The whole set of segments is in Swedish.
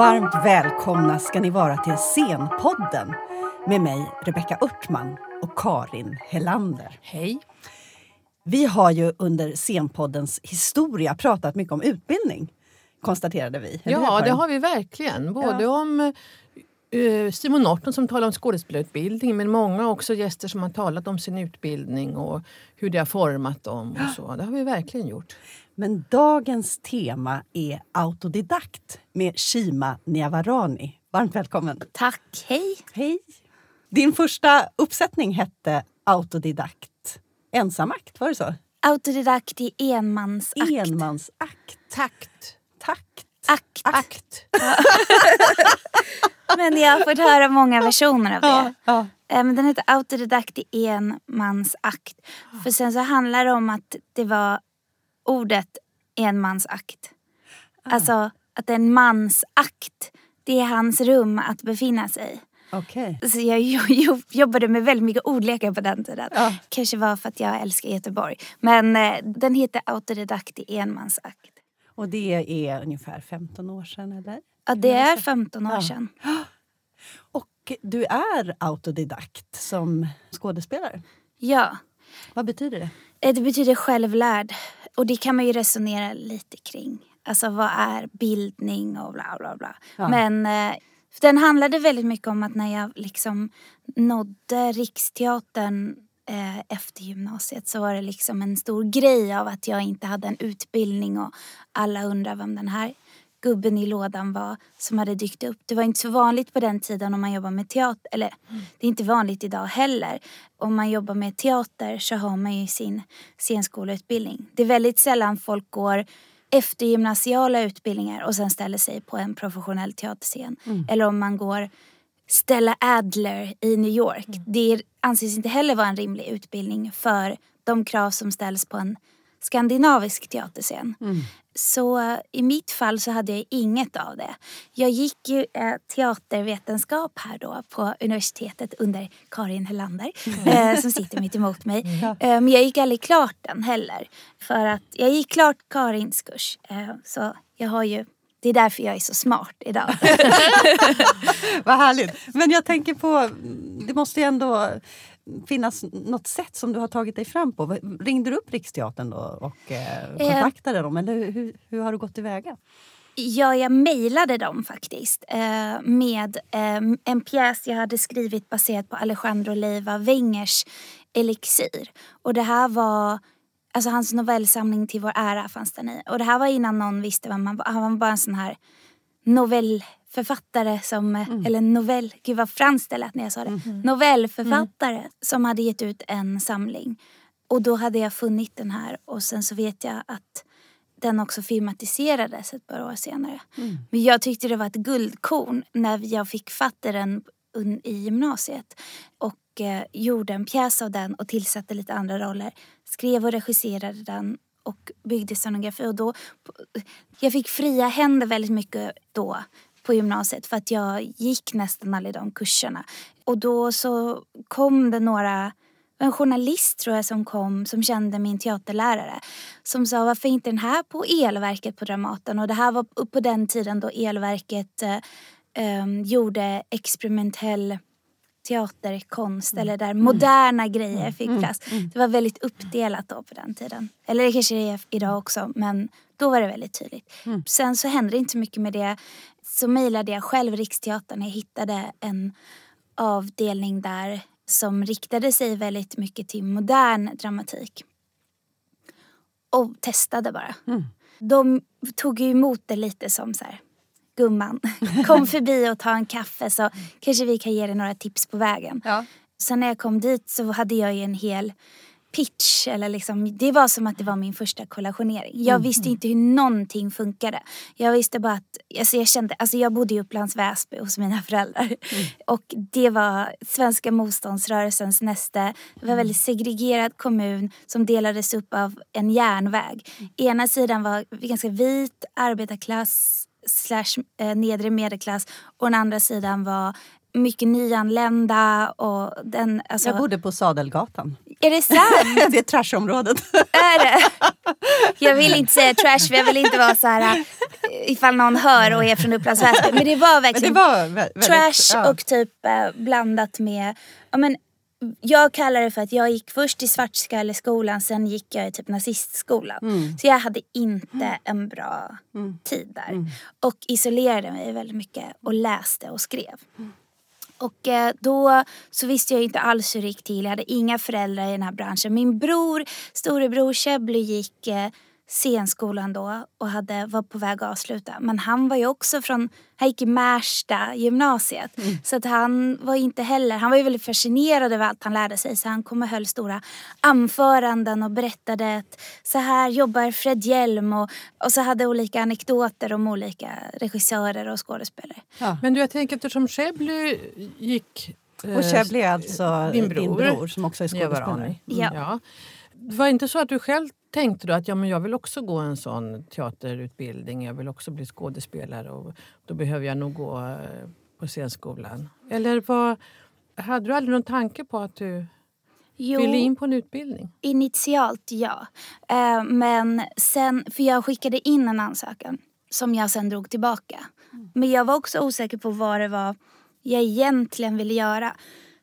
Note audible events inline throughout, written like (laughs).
Varmt välkomna ska ni vara till Scenpodden med mig, Rebecka Örtman och Karin Hellander. Hej. Vi har ju under Scenpoddens historia pratat mycket om utbildning, konstaterade vi. Eller Ja, det har vi verkligen. Både om eh, Simon Norton som talar om skådespelarutbildning men många också gäster som har talat om sin utbildning och hur det har format dem. och så. Det har vi verkligen gjort. Men dagens tema är autodidakt med Shima Niavarani. Varmt välkommen! Tack, hej. Hej! Din första uppsättning hette Autodidakt. Ensamakt, var det så? Autodidakt i enmansakt. Enmansakt. Takt. Takt. Akt. Akt. Men jag har fått höra många versioner av det. Ja, ja. Eh, den heter Autodidakt i enmansakt. För sen så handlar det om att det var ordet enmansakt. Alltså att det är en mansakt. Det är hans rum att befinna sig i. Okej. Så jag jo- jo- jobbade med väldigt mycket ordlekar på den tiden. Ja. Kanske var för att jag älskar Göteborg. Men eh, den heter Autodidakt i enmansakt. Och det är ungefär 15 år sedan, eller? Ja, det är 15 år Ja. sedan. Och du är autodidakt som skådespelare. Ja. Vad betyder det? Eh, Det betyder självlärd. Och det kan man ju resonera lite kring. Alltså vad är bildning och bla bla bla. Ja. Men eh, den handlade väldigt mycket om att när jag liksom nådde Riksteatern eh, efter gymnasiet så var det liksom en stor grej av att jag inte hade en utbildning och alla undrar vem den här gubben i lådan var som hade dykt upp. Det var inte så vanligt på den tiden om man jobbar med teater, eller det är inte vanligt idag heller. Om man jobbar med teater så har man ju sin scenskoleutbildning. Det är väldigt sällan folk går eftergymnasiala utbildningar och sen ställer sig på en professionell teaterscen. Eller om man går Stella Adler i New York. Det är- anses inte heller vara en rimlig utbildning för de krav som ställs på en skandinavisk teaterscen. Så i mitt fall så hade jag inget av det. Jag gick ju eh, teatervetenskap här då på universitetet under Karin Hellander eh, som sitter mitt emot mig. Eh, men jag gick aldrig klart den heller. För att jag gick klart Karins kurs. Så jag har ju, det är därför jag är så smart idag. (laughs) Vad härligt. Men jag tänker på, det måste ju ändå finnas något sätt som du har tagit dig fram på. Ringde du upp Riksteatern då och eh, kontaktade dem? Eller hur, hur, har du gått tillväga? Ja, jag mejlade dem faktiskt eh, med eh, en pjäs jag hade skrivit baserat på Alejandro Leiva Wengers Elixir. Och det här var alltså hans novellsamling Till vår ära fanns den i. Och det här var innan någon visste vem han var. Han var bara en sån här novellförfattare som, eh, eller novell, gud vad franskt det lät när jag sa det. Novellförfattare som hade gett ut en samling. Och då hade jag funnit den här och sen så vet jag att den också filmatiserades ett par år senare. Men jag tyckte det var ett guldkorn när jag fick fatt i den i gymnasiet och eh, gjorde en pjäs av den och tillsatte lite andra roller. Skrev och regisserade den och byggde scenografi. Och då, jag fick fria händer väldigt mycket då på gymnasiet för att jag gick nästan aldrig de kurserna. Och då så kom det några en journalist tror jag som kom som kände min teaterlärare som sa varför inte den här på Elverket på Dramaten och det här var på den tiden då Elverket eh, em, gjorde experimentell teaterkonst eller där moderna grejer fick plats. Det var väldigt uppdelat då på den tiden. Eller det kanske det är idag också men då var det väldigt tydligt. Sen så hände det inte mycket med det. Så mejlade jag själv Riksteatern. Jag hittade en avdelning där som riktade sig väldigt mycket till modern dramatik. Och testade bara. De tog ju emot det lite som så här, gumman, (laughs) kom förbi och ta en kaffe så kanske vi kan ge dig några tips på vägen. Ja. Sen när jag kom dit så hade jag ju en hel pitch. Eller liksom, det var som att det var min första kollationering. Jag visste inte hur någonting funkade. Jag visste bara att, alltså jag, kände, alltså jag bodde i Upplands Väsby hos mina (laughs) föräldrar. Och det var svenska motståndsrörelsens näste. Det var en väldigt segregerad kommun som delades upp av en järnväg. Ena sidan var ganska vit arbetarklass slash eh, nedre medelklass och den andra sidan var mycket nyanlända och den... Alltså, Jag bodde på Sadelgatan. Är det sant? (laughs) det är trashområdet. är det? (laughs) Jag vill inte säga trash för jag vill inte vara så här ifall någon hör och är från Upplands Väsby. Men det var verkligen det var väldigt, trash ja. och typ eh, blandat med... Ja, men, jag kallar det för att jag gick först i Svartskalleskolan, sen gick jag i typ nazistskolan. Mm. Så jag hade inte en bra tid där. Mm. Och isolerade mig väldigt mycket och läste och skrev. Mm. Och eh, då så visste jag inte alls hur det gick till. Jag hade inga föräldrar i den här branschen. Min bror, storebror Shebly gick eh, scenskolan då och hade, var på väg att avsluta. Men han var ju också från, han gick i Märsta gymnasiet. Så att han var inte heller, han var ju väldigt fascinerad över allt han lärde sig. Så han kom och höll stora anföranden och berättade att så här jobbar Fred Hjelm och, och så hade olika anekdoter om olika regissörer och skådespelare. Ja. Men du, jag tänker eftersom Chebly gick... eh, Och Chebly är alltså din din bror. bror, som också är skådespelare. Ja. ja. Det var inte så att du själv tänkte då att ja, men jag vill också gå en sån teaterutbildning, jag vill också bli skådespelare och då behöver jag nog gå eh, på scenskolan? Eller vad, hade du aldrig någon tanke på att du Jo, ville in på en utbildning? initialt ja. Eh, men sen, för jag skickade in en ansökan som jag sen drog tillbaka. Men jag var också osäker på vad det var jag egentligen ville göra.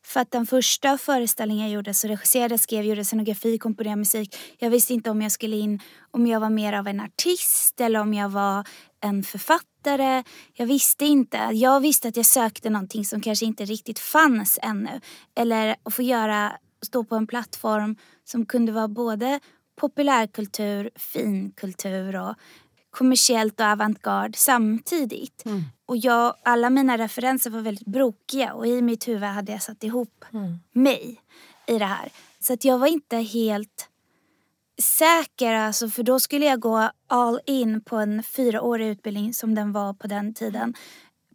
För att den första föreställningen jag gjorde så regisserade, skrev, gjorde scenografi, komponerade musik. Jag visste inte om jag skulle in, om jag var mer av en artist eller om jag var en författare. Jag visste inte. Jag visste att jag sökte någonting som kanske inte riktigt fanns ännu. Eller att få göra, stå på en plattform som kunde vara både populärkultur, finkultur och kommersiellt och avantgarde samtidigt. Mm. Och jag, alla mina referenser var väldigt brokiga och i mitt huvud hade jag satt ihop mig i det här. Så att jag var inte helt säker, alltså, för då skulle jag gå all in på en fyraårig utbildning som den var på den tiden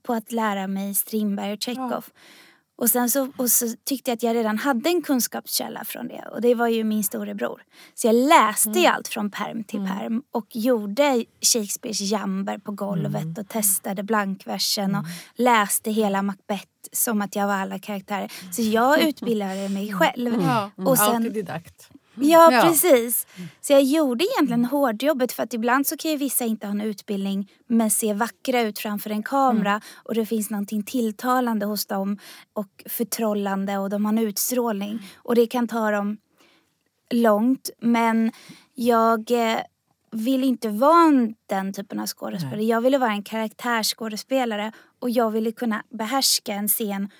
på att lära mig Strindberg och Tjechov. Och sen så, och så tyckte jag att jag redan hade en kunskapskälla från det och det var ju min storebror. Så jag läste ju allt från perm till perm och gjorde Shakespeares jamber på golvet och testade blankversen och läste hela Macbeth som att jag var alla karaktärer. Så jag utbildade mig själv. Ja, Och sen-. Ja, Ja. precis. Så jag gjorde egentligen hårdjobbet för att ibland så kan ju vissa inte ha en utbildning men se vackra ut framför en kamera och det finns någonting tilltalande hos dem och förtrollande och de har en utstrålning och det kan ta dem långt men jag eh, vill inte vara en- den typen av skådespelare. Jag ville vara en karaktärsskådespelare och jag ville kunna behärska en scen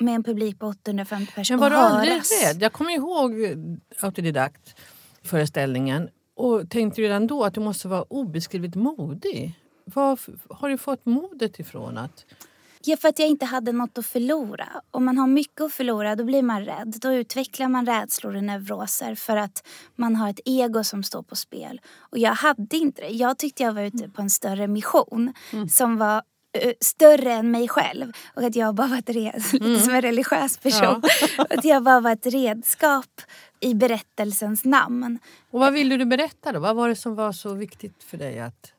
med en publik på 850 personer Men var du aldrig rädd? Jag kommer ihåg eh, autodidakt-föreställningen och tänkte redan då att du måste vara obeskrivligt modig. Var har du fått modet ifrån? att... Ja, för att jag inte hade något att förlora. Om man har mycket att förlora då blir man rädd. Då utvecklar man rädslor och neuroser för att man har ett ego som står på spel. Och jag hade inte det. Jag tyckte jag var ute på en större mission som var större än mig själv. Och att jag bara var ett red, (laughs) lite som en religiös person. att jag bara var ett redskap i berättelsens namn. Och vad ville du berätta då? Vad var det som var så viktigt för dig? att...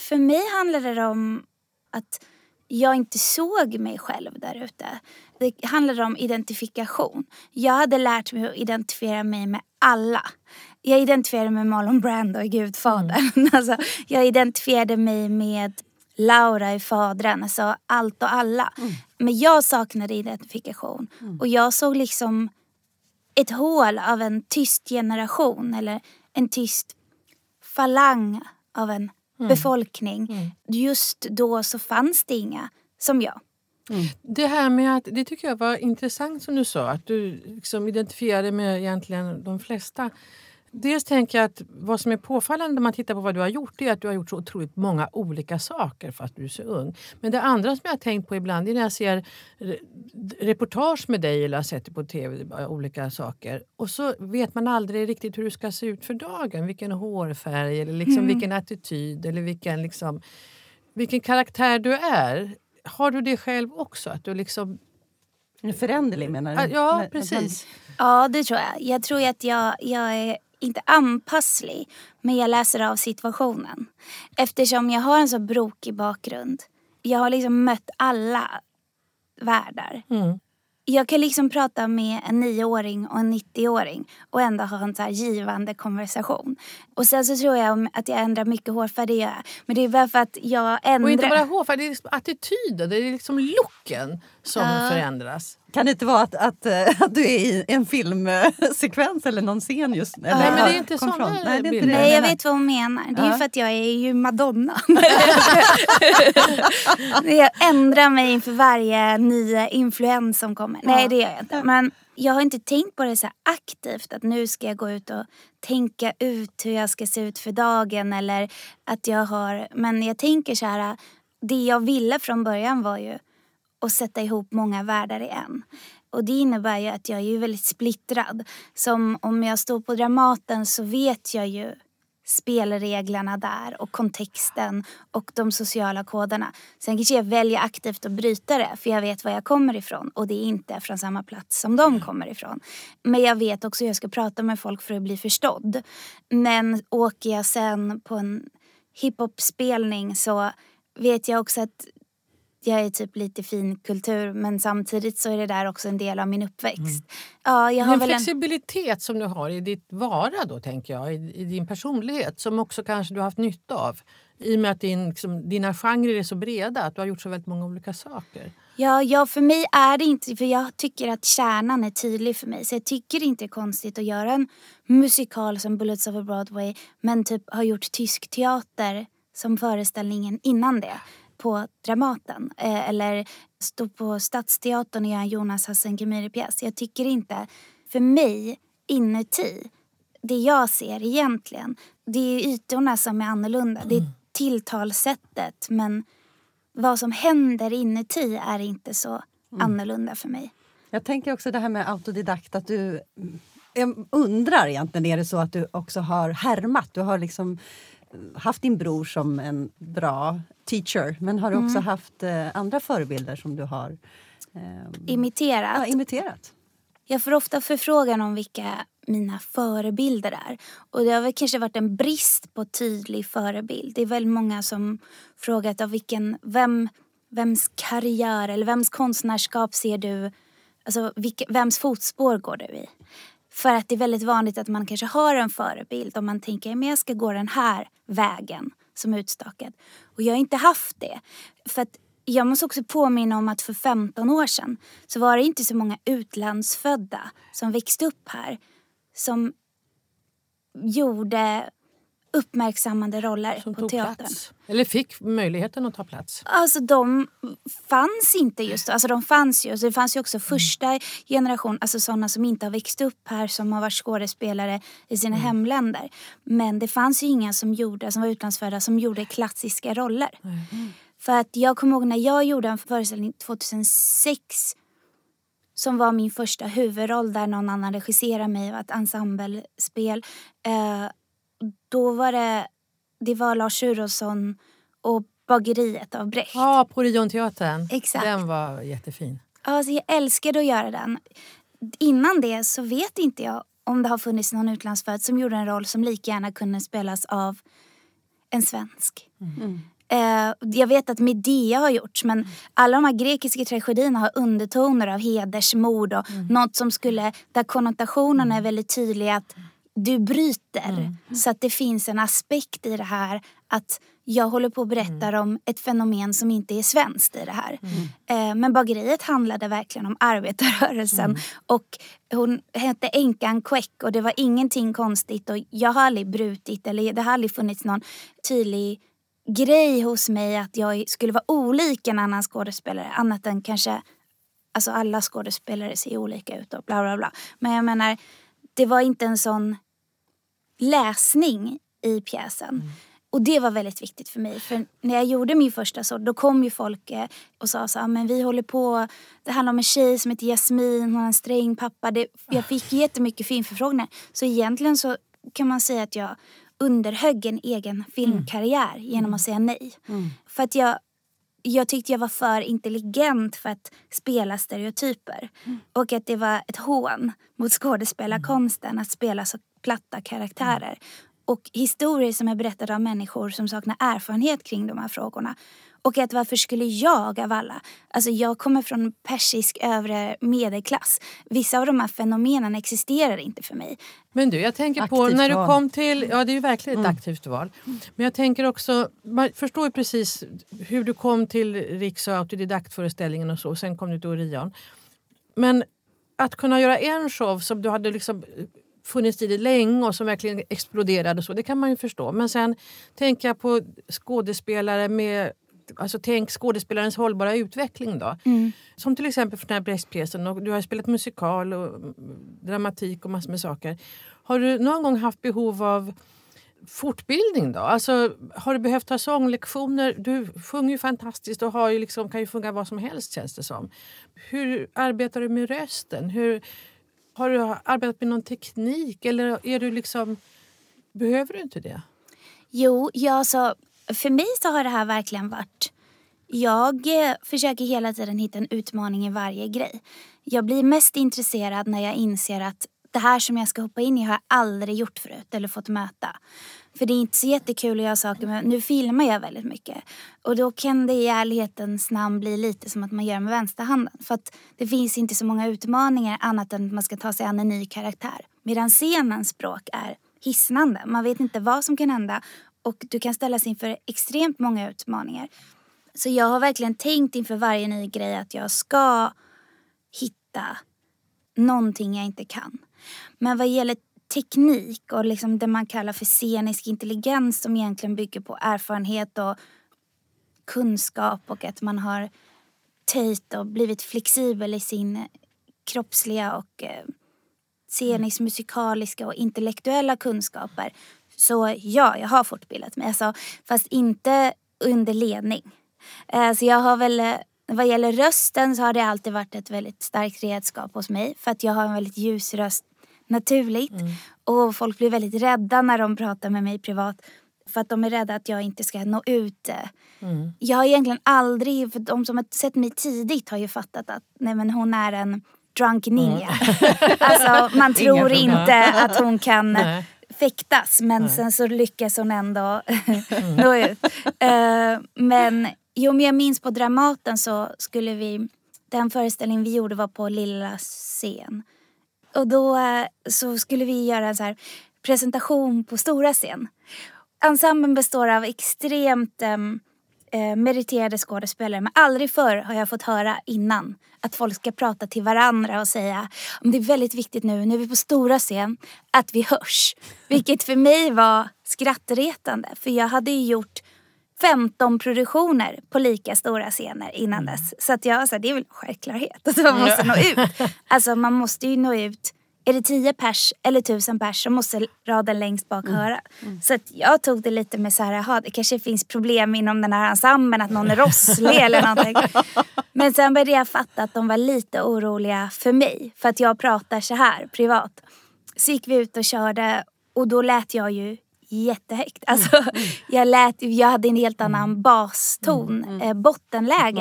För mig handlade det om att jag inte såg mig själv där ute. Det handlade om identifikation. Jag hade lärt mig att identifiera mig med alla. Jag identifierade mig med Marlon Brando i Gudfadern. (laughs) Alltså, jag identifierade mig med Laura i Fadern. Alltså allt och alla. Men jag saknade identifikation. Och jag såg liksom ett hål av en tyst generation eller en tyst falang av en befolkning. Just då så fanns det inga som jag. Det här med att, det tycker jag var intressant som du sa, att du liksom identifierade med egentligen de flesta. Dels tänker jag att vad som är påfallande när man tittar på vad du har gjort är att du har gjort så otroligt många olika saker fast du är så ung. Men det andra som jag har tänkt på ibland är när jag ser re- reportage med dig eller har sett det på tv, olika saker. Och så vet man aldrig riktigt hur du ska se ut för dagen. Vilken hårfärg eller liksom vilken attityd eller vilken, liksom, vilken karaktär du är. Har du det själv också? Att du liksom, föränderlig menar du? ja, precis. Ja, det tror jag. Jag tror att jag, jag är inte anpasslig, men jag läser av situationen. Eftersom jag har en så brokig bakgrund. Jag har liksom mött alla världar. Mm. jag kan liksom prata med en nioåring och en 90-åring och ändå ha en så här givande konversation. Och sen så tror jag att jag ändrar mycket hårfärg, det gör jag. Men det är bara för att jag ändrar... Och inte bara hårfärg, det är liksom attityden, det är liksom looken som Ja. förändras. Kan det inte vara att, att, eh, att du är i en filmsekvens eller någon scen just eller, Nej, men det är inte från. Nej, det är inte bilder. det Nej, jag menar. vet vad hon menar. Det är ju Ja. för att jag är ju Madonna. (laughs) jag ändrar mig inför varje ny influens som kommer. Nej, det gör jag inte. Men jag har inte tänkt på det så här aktivt att nu ska jag gå ut och tänka ut hur jag ska se ut för dagen eller att jag har... Men jag tänker så här, det jag ville från början var ju att sätta ihop många världar i en. Och det innebär ju att jag är ju väldigt splittrad. Som om jag står på Dramaten så vet jag ju spelreglerna där och kontexten och de sociala koderna. Sen kanske jag väljer aktivt att bryta det för jag vet var jag kommer ifrån och det är inte från samma plats som de kommer ifrån. Men jag vet också hur jag ska prata med folk för att bli förstådd. Men åker jag sen på en hiphop-spelning så vet jag också att jag är typ lite fin kultur men samtidigt så är det där också en del av min uppväxt. Ja, jag har En väl en... flexibilitet som du har i ditt vara då, tänker jag, i, i din personlighet som också kanske du har haft nytta av. I och med att din, liksom, dina genrer är så breda, att du har gjort så väldigt många olika saker. Ja, ja, för mig är det inte, för jag tycker att kärnan är tydlig för mig. Så jag tycker inte det är konstigt att göra en musikal som Bullets over Broadway men typ har gjort tysk teater som föreställningen innan det på Dramaten. Eh, eller stå på Stadsteatern och göra en Jonas Hassan Khemiri-pjäs. Jag tycker inte, för mig inuti, det jag ser egentligen, det är ytorna som är annorlunda. Det är tilltalssättet men vad som händer inuti är inte så annorlunda för mig. Jag tänker också det här med autodidakt, att du... Jag undrar egentligen, är det så att du också har härmat? Du har liksom haft din bror som en bra teacher, men har du också Mm. haft eh, andra förebilder som du har eh, Imiterat. ja, imiterat? Jag får ofta förfrågan om vilka mina förebilder är. Och det har väl kanske varit en brist på tydlig förebild. Det är väldigt många som frågat av vilken, vem, vems karriär eller vems konstnärskap ser du, alltså vilka, vems fotspår går du i? För att det är väldigt vanligt att man kanske har en förebild om man tänker men jag ska gå den här vägen som utstakad. Och jag har inte haft det. För att jag måste också påminna om att för 15 år sedan så var det inte så många utlandsfödda som växte upp här som gjorde uppmärksammande roller Som på teatern. plats. Eller fick möjligheten att ta plats. Alltså de fanns inte just då. Alltså de fanns ju. Så det fanns ju också första generation, alltså sådana som inte har växt upp här som har varit skådespelare i sina hemländer. Men det fanns ju inga som gjorde, som var utlandsfödda som gjorde klassiska roller. För att jag kommer ihåg när jag gjorde en föreställning 2006 som var min första huvudroll där någon annan regisserade mig, var ett ensemblespel. Eh, då var det, det var Lars Furusson och Bageriet av Brecht. Ja, på Rionteatern. Exakt. Den var jättefin. Alltså jag älskade att göra den. Innan det så vet inte jag om det har funnits någon utlandsfödd som gjorde en roll som lika gärna kunde spelas av en svensk. Eh, jag vet att Medea har gjorts men alla de här grekiska tragedierna har undertoner av hedersmord och något som skulle, där konnotationen är väldigt tydlig att du bryter. Så att det finns en aspekt i det här att jag håller på och berättar om ett fenomen som inte är svenskt i det här. Eh, men bageriet handlade verkligen om arbetarrörelsen och hon hette änkan Queck och det var ingenting konstigt och jag har aldrig brutit eller det har aldrig funnits någon tydlig grej hos mig att jag skulle vara olik en annan skådespelare annat än kanske Alltså alla skådespelare ser olika ut och bla bla bla. Men jag menar, det var inte en sån läsning i pjäsen. Och det var väldigt viktigt för mig. För när jag gjorde min första så, då kom ju folk eh, och sa så här, men vi håller på, det handlar om en tjej som heter Jasmin, hon har en sträng pappa. Det, jag fick jättemycket filmförfrågningar. Så egentligen så kan man säga att jag underhögg en egen filmkarriär genom att säga nej. För att jag, jag tyckte jag var för intelligent för att spela stereotyper. Och att det var ett hån mot skådespelarkonsten att spela så platta karaktärer. Och historier som är berättade av människor som saknar erfarenhet kring de här frågorna. Och att varför skulle jag av alla? Alltså jag kommer från persisk övre medelklass. Vissa av de här fenomenen existerar inte för mig. Men du, jag tänker på Aktivt när du val. kom till... Ja, det är ju verkligen ett Mm. aktivt val. Men jag tänker också... Man förstår ju precis hur du kom till Riks och autodidaktföreställningen och så. Sen kom du till Orion. Men att kunna göra en show som du hade liksom funnits i det länge och som verkligen exploderade och så, det kan man ju förstå. Men sen tänker jag på skådespelare med Alltså tänk skådespelarens hållbara utveckling då. Mm. Som till exempel för den här Brechtpjäsen. Du har spelat musikal och dramatik och massor med saker. Har du någon gång haft behov av fortbildning då? Alltså, har du behövt ta sånglektioner? Du sjunger ju fantastiskt och har ju liksom, kan ju sjunga vad som helst känns det som. Hur arbetar du med rösten? Hur, har du arbetat med någon teknik eller är du liksom... Behöver du inte det? Jo, ja, så för mig så har det här verkligen varit... Jag eh, försöker hela tiden hitta en utmaning i varje grej. Jag blir mest intresserad när jag inser att det här som jag ska hoppa in i har jag aldrig gjort förut eller fått möta. För det är inte så jättekul att göra saker med... Nu filmar jag väldigt mycket. Och då kan det i ärlighetens namn bli lite som att man gör med vänsterhanden. För att det finns inte så många utmaningar annat än att man ska ta sig an en ny karaktär. Medan scenens språk är hisnande. Man vet inte vad som kan hända och du kan ställas inför extremt många utmaningar. Så jag har verkligen tänkt inför varje ny grej att jag ska hitta någonting jag inte kan. Men vad gäller teknik och liksom det man kallar för scenisk intelligens som egentligen bygger på erfarenhet och kunskap och att man har töjt och blivit flexibel i sin kroppsliga och eh, scenisk, musikaliska och intellektuella kunskaper. Så ja, jag har fortbildat mig. Alltså, fast inte under ledning. Eh, så jag har väl, eh, vad gäller rösten så har det alltid varit ett väldigt starkt redskap hos mig. För att jag har en väldigt ljus röst naturligt. Och folk blir väldigt rädda när de pratar med mig privat. För att de är rädda att jag inte ska nå ut. eh. Jag har egentligen aldrig, för de som har sett mig tidigt har ju fattat att nej men hon är en drunk ninja. alltså man (laughs) tror inte att hon kan Nej. Fäktas men sen så lyckas hon ändå (laughs) nå ut. Eh, men jo, men jag minns på Dramaten så skulle vi, den föreställningen vi gjorde var på lilla scen. Och då eh, så skulle vi göra en så här presentation på stora scen. Ensemblen består av extremt ehm, eh, meriterade skådespelare men aldrig förr har jag fått höra innan att folk ska prata till varandra och säga om det är väldigt viktigt nu, nu är vi på stora scen, att vi hörs. (laughs) Vilket för mig var skrattretande för jag hade ju gjort 15 produktioner på lika stora scener innan dess. Så att jag sa, det är väl självklarhet att man måste nå ut. Alltså man måste ju nå ut. Är det 10 pers eller 1000 pers så måste raden längst bak höra. Så att jag tog det lite med så här, aha, det kanske finns problem inom den här ensemblen, att någon är rosslig eller någonting. (laughs) Men sen började jag fatta att de var lite oroliga för mig. För att jag pratar så här privat. Så gick vi ut och körde och då lät jag ju jättehögt. Alltså, (laughs) jag, lät, jag hade en helt annan baston, eh, bottenläge.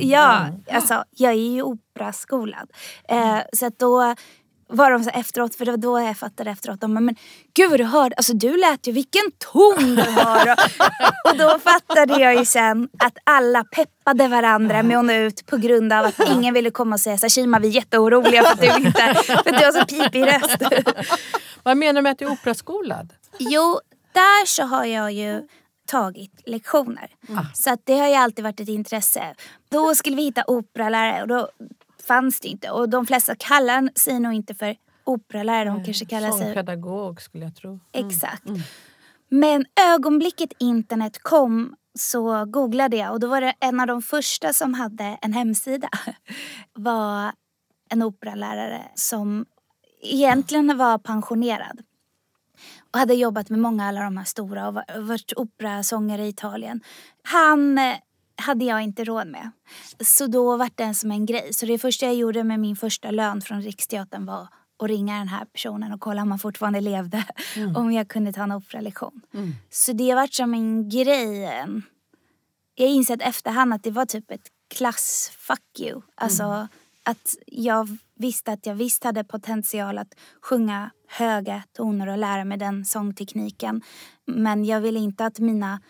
Ja, alltså jag är ju operaskolad. Eh, så att då var de så efteråt, för det var då jag fattade efteråt. De bara, men gud vad du hörde, alltså du lät ju, vilken ton du har. och då fattade jag ju sen att alla peppade varandra med att nå ut på grund av att ingen ville komma och säga så Shima vi är jätteoroliga för att du inte, för att du har så pipig röst. Vad menar du med att du är operaskolad? Jo, där så har jag ju tagit lektioner. Så att det har ju alltid varit ett intresse. Då skulle vi hitta operalärare och då fanns det inte. Och de flesta kallar sig nog inte för operalärare, de kanske kallar sig... Sångpedagog skulle jag tro. Exakt. Men ögonblicket internet kom så googlade jag och då var det en av de första som hade en hemsida. (laughs) var en operalärare som egentligen var pensionerad. Och hade jobbat med många alla de här stora och var- varit operasångare i Italien. Han eh, hade jag inte råd med. Så då var det som en grej. Så det första jag gjorde med min första lön från Riksteatern var att ringa den här personen och kolla om han fortfarande levde. Om jag kunde ta en operalektion. Så det varit som en grej. Jag insett efterhand att det var typ ett klass fuck you. Alltså att jag visste att jag visst hade potential att sjunga höga toner och lära mig den sångtekniken. Men jag ville inte att mina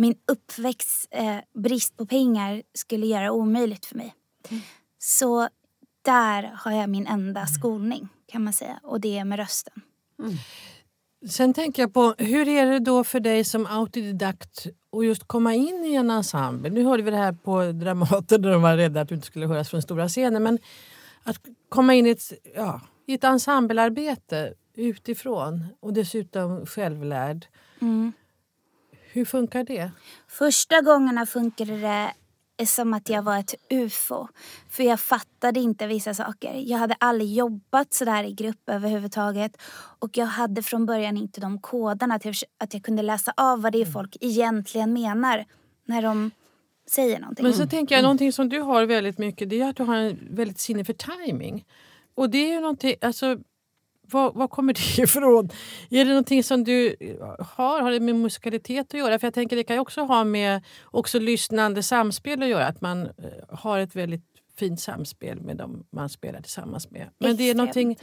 min uppväxt eh, brist på pengar skulle göra omöjligt för mig. Mm. Så där har jag min enda skolning kan man säga och det är med rösten. Sen tänker jag på, hur är det då för dig som autodidakt att just komma in i en ensemble? Nu hörde vi det här på Dramaten där de var rädda att du inte skulle höras från stora scenen. Men att komma in i ett, ja, i ett ensemblearbete utifrån och dessutom självlärd. Mm. Hur funkar det? Första gångerna funkade det som att jag var ett ufo. För jag fattade inte vissa saker. Jag hade aldrig jobbat så där i grupp överhuvudtaget. Och jag hade från början inte de koderna till att jag kunde läsa av vad det är folk egentligen menar när de säger någonting. Men så tänker jag, någonting som du har väldigt mycket det är att du har en väldigt sinne för timing. Och det är ju någonting, alltså var, var kommer det (laughs) ifrån? Är det någonting som du har? Har det med musikalitet att göra? För jag tänker det kan ju också ha med också lyssnande samspel att göra. Att man eh, har ett väldigt fint samspel med dem man spelar tillsammans med. Men det är Extremt. någonting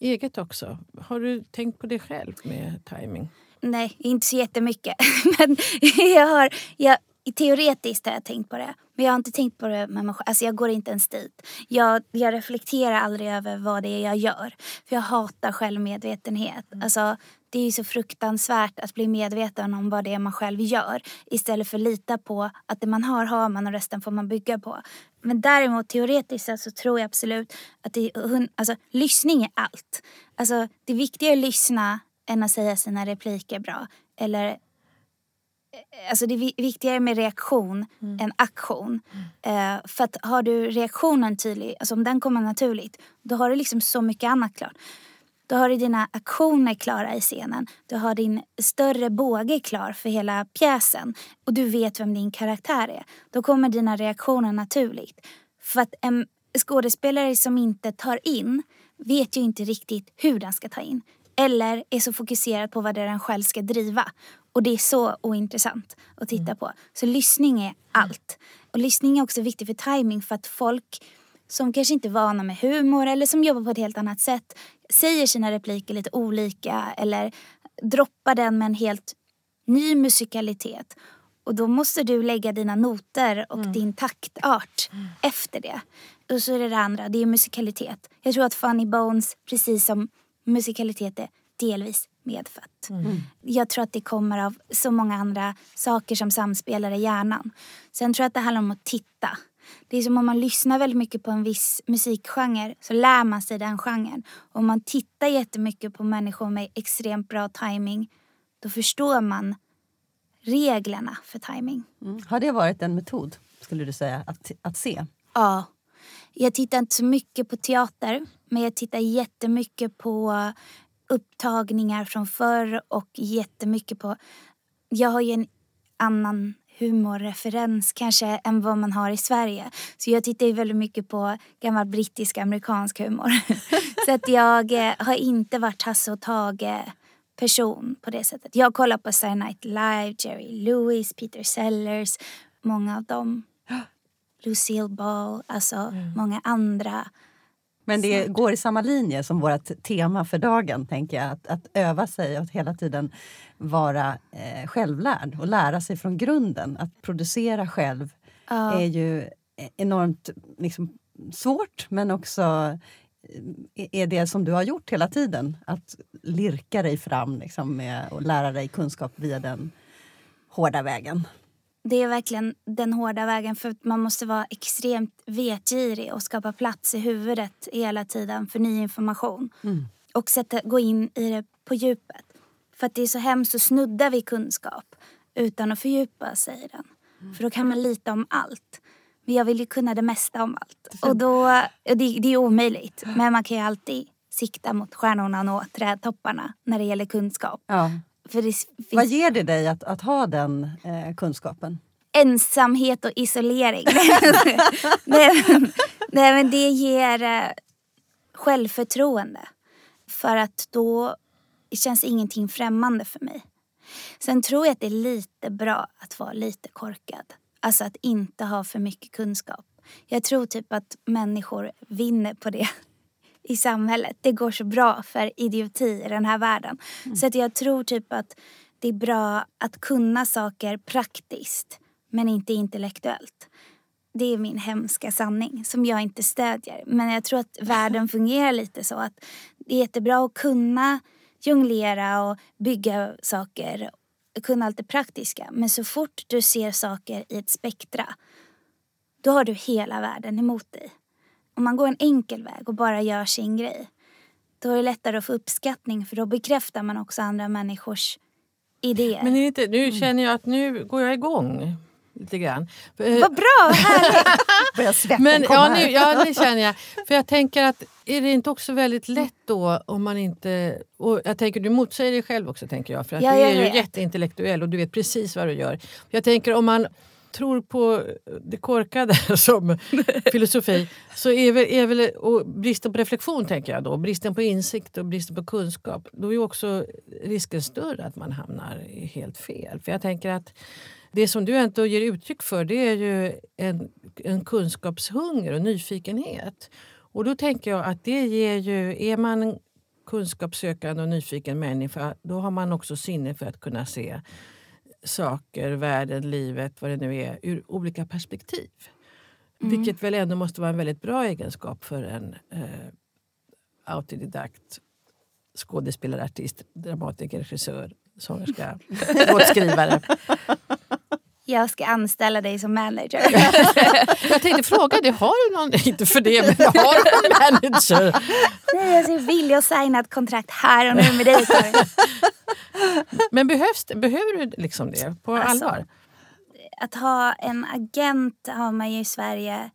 eget också. Har du tänkt på det själv med timing? Nej, inte så jättemycket. (laughs) Men jag har, jag, teoretiskt har jag tänkt på det. Men jag har inte tänkt på det med mig själv. Alltså jag går inte ens dit. Jag, jag reflekterar aldrig över vad det är jag gör. För jag hatar självmedvetenhet. Alltså, det är ju så fruktansvärt att bli medveten om vad det är man själv gör. Istället för att lita på att det man har, har man och resten får man bygga på. Men däremot teoretiskt så tror jag absolut att det är, alltså, lyssning är allt. Alltså, det är viktigare att lyssna än att säga sina repliker bra. Eller Alltså det är vi- viktigare med reaktion än aktion. Eh, för att har du reaktionen tydlig, alltså om den kommer naturligt, då har du liksom så mycket annat klart. Då har du dina aktioner klara i scenen. Du har din större båge klar för hela pjäsen. Och du vet vem din karaktär är. Då kommer dina reaktioner naturligt. För att en skådespelare som inte tar in vet ju inte riktigt hur den ska ta in. Eller är så fokuserad på vad det är den själv ska driva. Och det är så ointressant att titta på. Så lyssning är allt. Och lyssning är också viktigt för timing för att folk som kanske inte är vana med humor eller som jobbar på ett helt annat sätt säger sina repliker lite olika eller droppar den med en helt ny musikalitet. Och då måste du lägga dina noter och din taktart efter det. Och så är det det andra, det är musikalitet. Jag tror att Funny Bones, precis som musikalitet är delvis medfött. Jag tror att det kommer av så många andra saker som samspelar i hjärnan. Sen tror jag att det handlar om att titta. Det är som om man lyssnar väldigt mycket på en viss musikgenre så lär man sig den genren. Om man tittar jättemycket på människor med extremt bra timing då förstår man reglerna för timing. Mm. Har det varit en metod, skulle du säga, att, att se? Ja. Jag tittar inte så mycket på teater men jag tittar jättemycket på upptagningar från förr och jättemycket på... Jag har ju en annan humorreferens kanske än vad man har i Sverige. Så jag tittar ju väldigt mycket på gammal brittisk amerikansk humor. (laughs) så att jag eh, har inte varit Hasse och Tage person på det sättet. Jag kollar på Saturday Night Live, Jerry Lewis, Peter Sellers, många av dem. (gasps) Lucille Ball, alltså många andra. Men det går i samma linje som vårt tema för dagen, tänker jag. Att, att öva sig och att hela tiden vara eh, självlärd och lära sig från grunden. Att producera själv Ja. är ju enormt liksom, svårt men också eh, är det som du har gjort hela tiden. Att lirka dig fram liksom, med, och lära dig kunskap via den hårda vägen. Det är verkligen den hårda vägen för att man måste vara extremt vetgirig och skapa plats i huvudet hela tiden för ny information. Och sätta, gå in i det på djupet. För att det är så hemskt att snudda vid kunskap utan att fördjupa sig i den. För då kan man lita om allt. Men jag vill ju kunna det mesta om allt. Och då, det, det är omöjligt. Men man kan ju alltid sikta mot stjärnorna och nå trädtopparna när det gäller kunskap. Ja. Finns Vad ger det dig att, att ha den eh, kunskapen? ensamhet och isolering. (laughs) nej, men, nej men det ger eh, självförtroende. För att då känns ingenting främmande för mig. Sen tror jag att det är lite bra att vara lite korkad. Alltså att inte ha för mycket kunskap. Jag tror typ att människor vinner på det i samhället. Det går så bra för idioti i den här världen. Så att jag tror typ att det är bra att kunna saker praktiskt men inte intellektuellt. Det är min hemska sanning som jag inte stödjer. Men jag tror att världen (laughs) fungerar lite så att det är jättebra att kunna jonglera och bygga saker, kunna allt det praktiska. Men så fort du ser saker i ett spektra, då har du hela världen emot dig. Om man går en enkel väg och bara gör sin grej, då är det lättare att få uppskattning för då bekräftar man också andra människors idéer. Men inte, nu känner jag att nu går jag igång lite grann. Vad bra, härligt! (laughs) Börjar svetten Men ja, nu, ja, det känner jag. För jag tänker att är det inte också väldigt lätt då om man inte... Och jag tänker du motsäger dig själv också tänker jag. För att Ja, du är ju jätteintellektuell och du vet precis vad du gör. Jag tänker om man tror på eh, det korkade (laughs) som filosofi så är väl, är väl och bristen på reflektion tänker jag då, bristen på insikt och bristen på kunskap. Då är också risken större att man hamnar helt fel. För jag tänker att det som du ändå ger uttryck för det är ju en, en kunskapshunger och nyfikenhet. Och då tänker jag att det ger ju, är man kunskapssökande och nyfiken människa då har man också sinne för att kunna se saker, världen, livet, vad det nu är, ur olika perspektiv. Vilket väl ändå måste vara en väldigt bra egenskap för en eh, autodidakt skådespelare, artist, dramatiker, regissör, sångerska, (laughs) låtskrivare. Jag ska anställa dig som manager. (laughs) Jag tänkte fråga dig, har du någon, inte för det, men har du någon manager? Nej, jag är villig att signa ett kontrakt här och nu med dig Karin. (laughs) Men behövs det, behöver du liksom det på Alltså, allvar? Att ha en agent har man ju i Sverige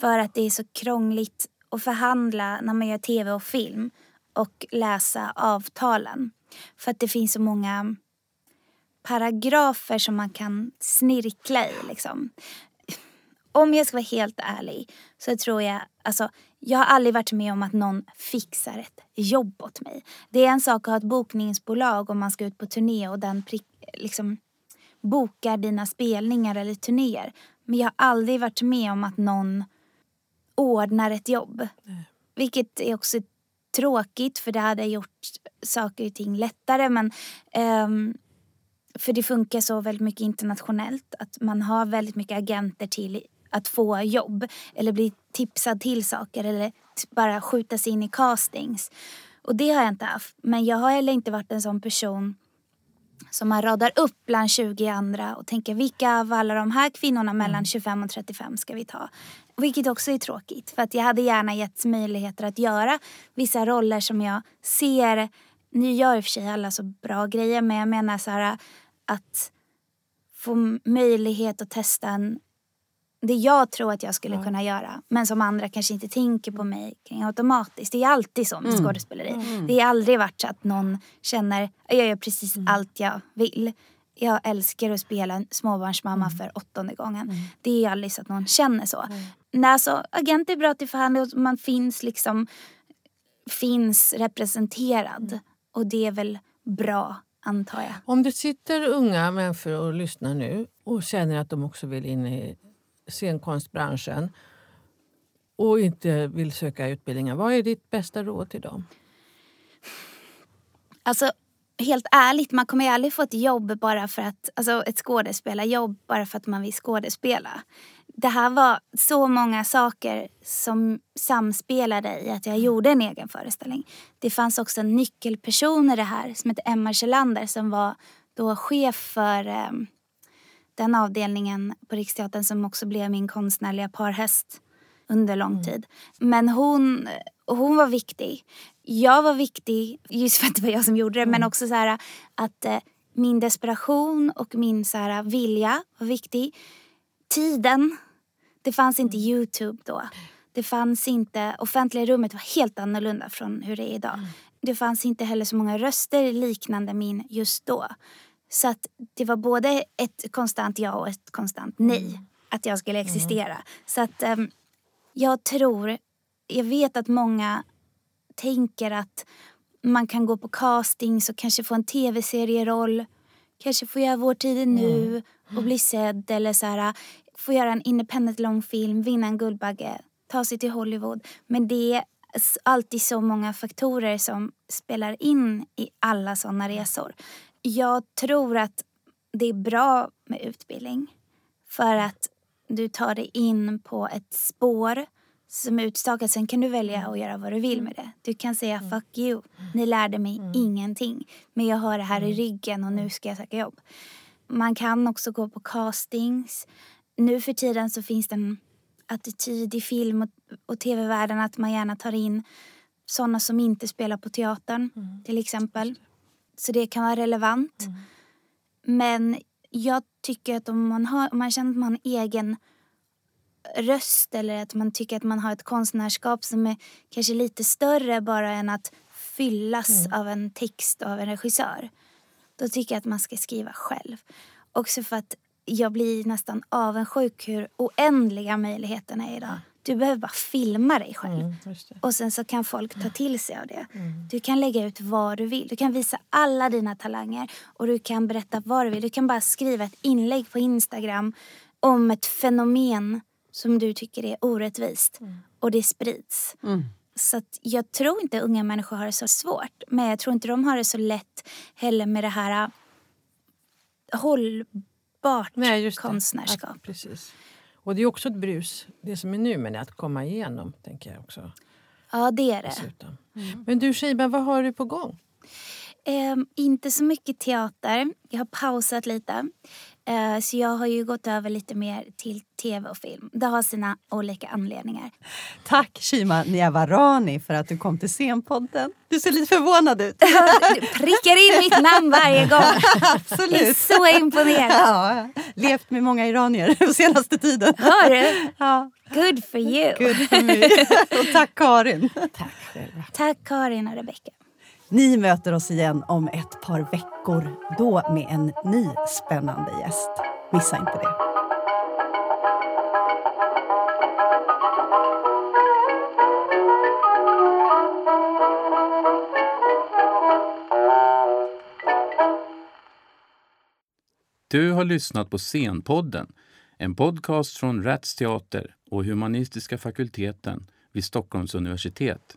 för att det är så krångligt att förhandla när man gör tv och film och läsa avtalen. För att det finns så många paragrafer som man kan snirkla i. Liksom. Om jag ska vara helt ärlig så tror jag, alltså jag har aldrig varit med om att någon fixar ett jobb åt mig. Det är en sak att ha ett bokningsbolag om man ska ut på turné och den prick, liksom, bokar dina spelningar eller turnéer. Men jag har aldrig varit med om att någon ordnar ett jobb. Vilket är också tråkigt för det hade gjort saker och ting lättare. Men, ehm, för det funkar så väldigt mycket internationellt. Att man har väldigt mycket agenter till att få jobb. Eller bli tipsad till saker. Eller bara skjuta sig in i castings. Och det har jag inte haft. Men jag har heller inte varit en sån person som man radar upp bland 20 andra och tänker vilka av alla de här kvinnorna mellan 25 och 35 ska vi ta? Vilket också är tråkigt för att jag hade gärna getts möjligheter att göra vissa roller som jag ser. Nu gör i och för sig alla så bra grejer men jag menar så här att få möjlighet att testa en, det jag tror att jag skulle kunna göra men som andra kanske inte tänker på mig kring automatiskt. Det är alltid så med skådespeleri. Det har aldrig varit så att någon känner jag gör precis allt jag vill. Jag älskar att spela en småbarnsmamma för åttonde gången. Det är aldrig så att någon känner så. Nej, så agent är bra till förhandling och man finns liksom finns representerad. Och det är väl bra, antar jag. Om det sitter unga människor och lyssnar nu och känner att de också vill in i scenkonstbranschen och inte vill söka utbildningar, vad är ditt bästa råd till dem? Alltså, helt ärligt, man kommer ju aldrig få ett jobb bara för att, alltså ett skådespelarjobb bara för att man vill skådespela. Det här var så många saker som samspelade i att jag gjorde en egen föreställning. Det fanns också en nyckelperson i det här som hette Emma Kjellander som var då chef för eh, den avdelningen på Riksteatern som också blev min konstnärliga parhäst under lång tid. Men hon, hon var viktig. Jag var viktig, just för att det var jag som gjorde det, men också så här att eh, min desperation och min så här, vilja var viktig. Tiden. Det fanns inte Youtube då. Det fanns inte, offentliga rummet var helt annorlunda från hur det är idag. Det fanns inte heller så många röster liknande min just då. Så att det var både ett konstant ja och ett konstant nej. Att jag skulle existera. Så att ehm, jag tror, jag vet att många tänker att man kan gå på castings och kanske få en tv-serieroll. Kanske få göra Vår tid är nu och bli sedd eller så här, få göra en independent långfilm, vinna en Guldbagge, ta sig till Hollywood. Men det är alltid så många faktorer som spelar in i alla sådana resor. Jag tror att det är bra med utbildning för att du tar dig in på ett spår som är utstakat. Sen kan du välja att göra vad du vill med det. Du kan säga fuck you, ni lärde mig ingenting. Men jag har det här i ryggen och nu ska jag söka jobb. Man kan också gå på castings. Nu för tiden så finns det en attityd i film och, och tv-världen att man gärna tar in sådana som inte spelar på teatern till exempel. Så det kan vara relevant. Men jag tycker att om man, har, om man känner att man har en egen röst eller att man tycker att man har ett konstnärskap som är kanske lite större bara än att fyllas av en text av en regissör. Då tycker jag att man ska skriva själv. Också för att jag blir nästan avundsjuk hur oändliga möjligheterna är idag. Du behöver bara filma dig själv. Mm. Och sen så kan folk ta till sig av det. Du kan lägga ut vad du vill. Du kan visa alla dina talanger. Och du kan berätta vad du vill. Du kan bara skriva ett inlägg på Instagram om ett fenomen som du tycker är orättvist. Och det sprids. Så att jag tror inte unga människor har det så svårt. Men jag tror inte de har det så lätt heller med det här äh, hållbart Nej, just det. konstnärskap. Att, precis. Och det är också ett brus, det som är nu, men att komma igenom, tänker jag också. Ja, det är det. Dessutom. Men du Shiba, vad har du på gång? Ehm, inte så mycket teater. Jag har pausat lite. Eh, så jag har ju gått över lite mer till tv och film. Det har sina olika anledningar. Tack Shima Niavarani för att du kom till Scenpodden. Du ser lite förvånad ut. (laughs) Du prickar in mitt namn varje gång. (laughs) Jag är Absolut. så imponerad. Ja, levt med många iranier den senaste tiden. Har du? (laughs) Ja, Good for you. good for me. Och tack Karin. Tack själva. Tack Karin och Rebecka. Ni möter oss igen om ett par veckor. Då med en ny spännande gäst. Missa inte det. Du har lyssnat på Scenpodden, en podcast från Rats Teater och Humanistiska fakulteten vid Stockholms universitet.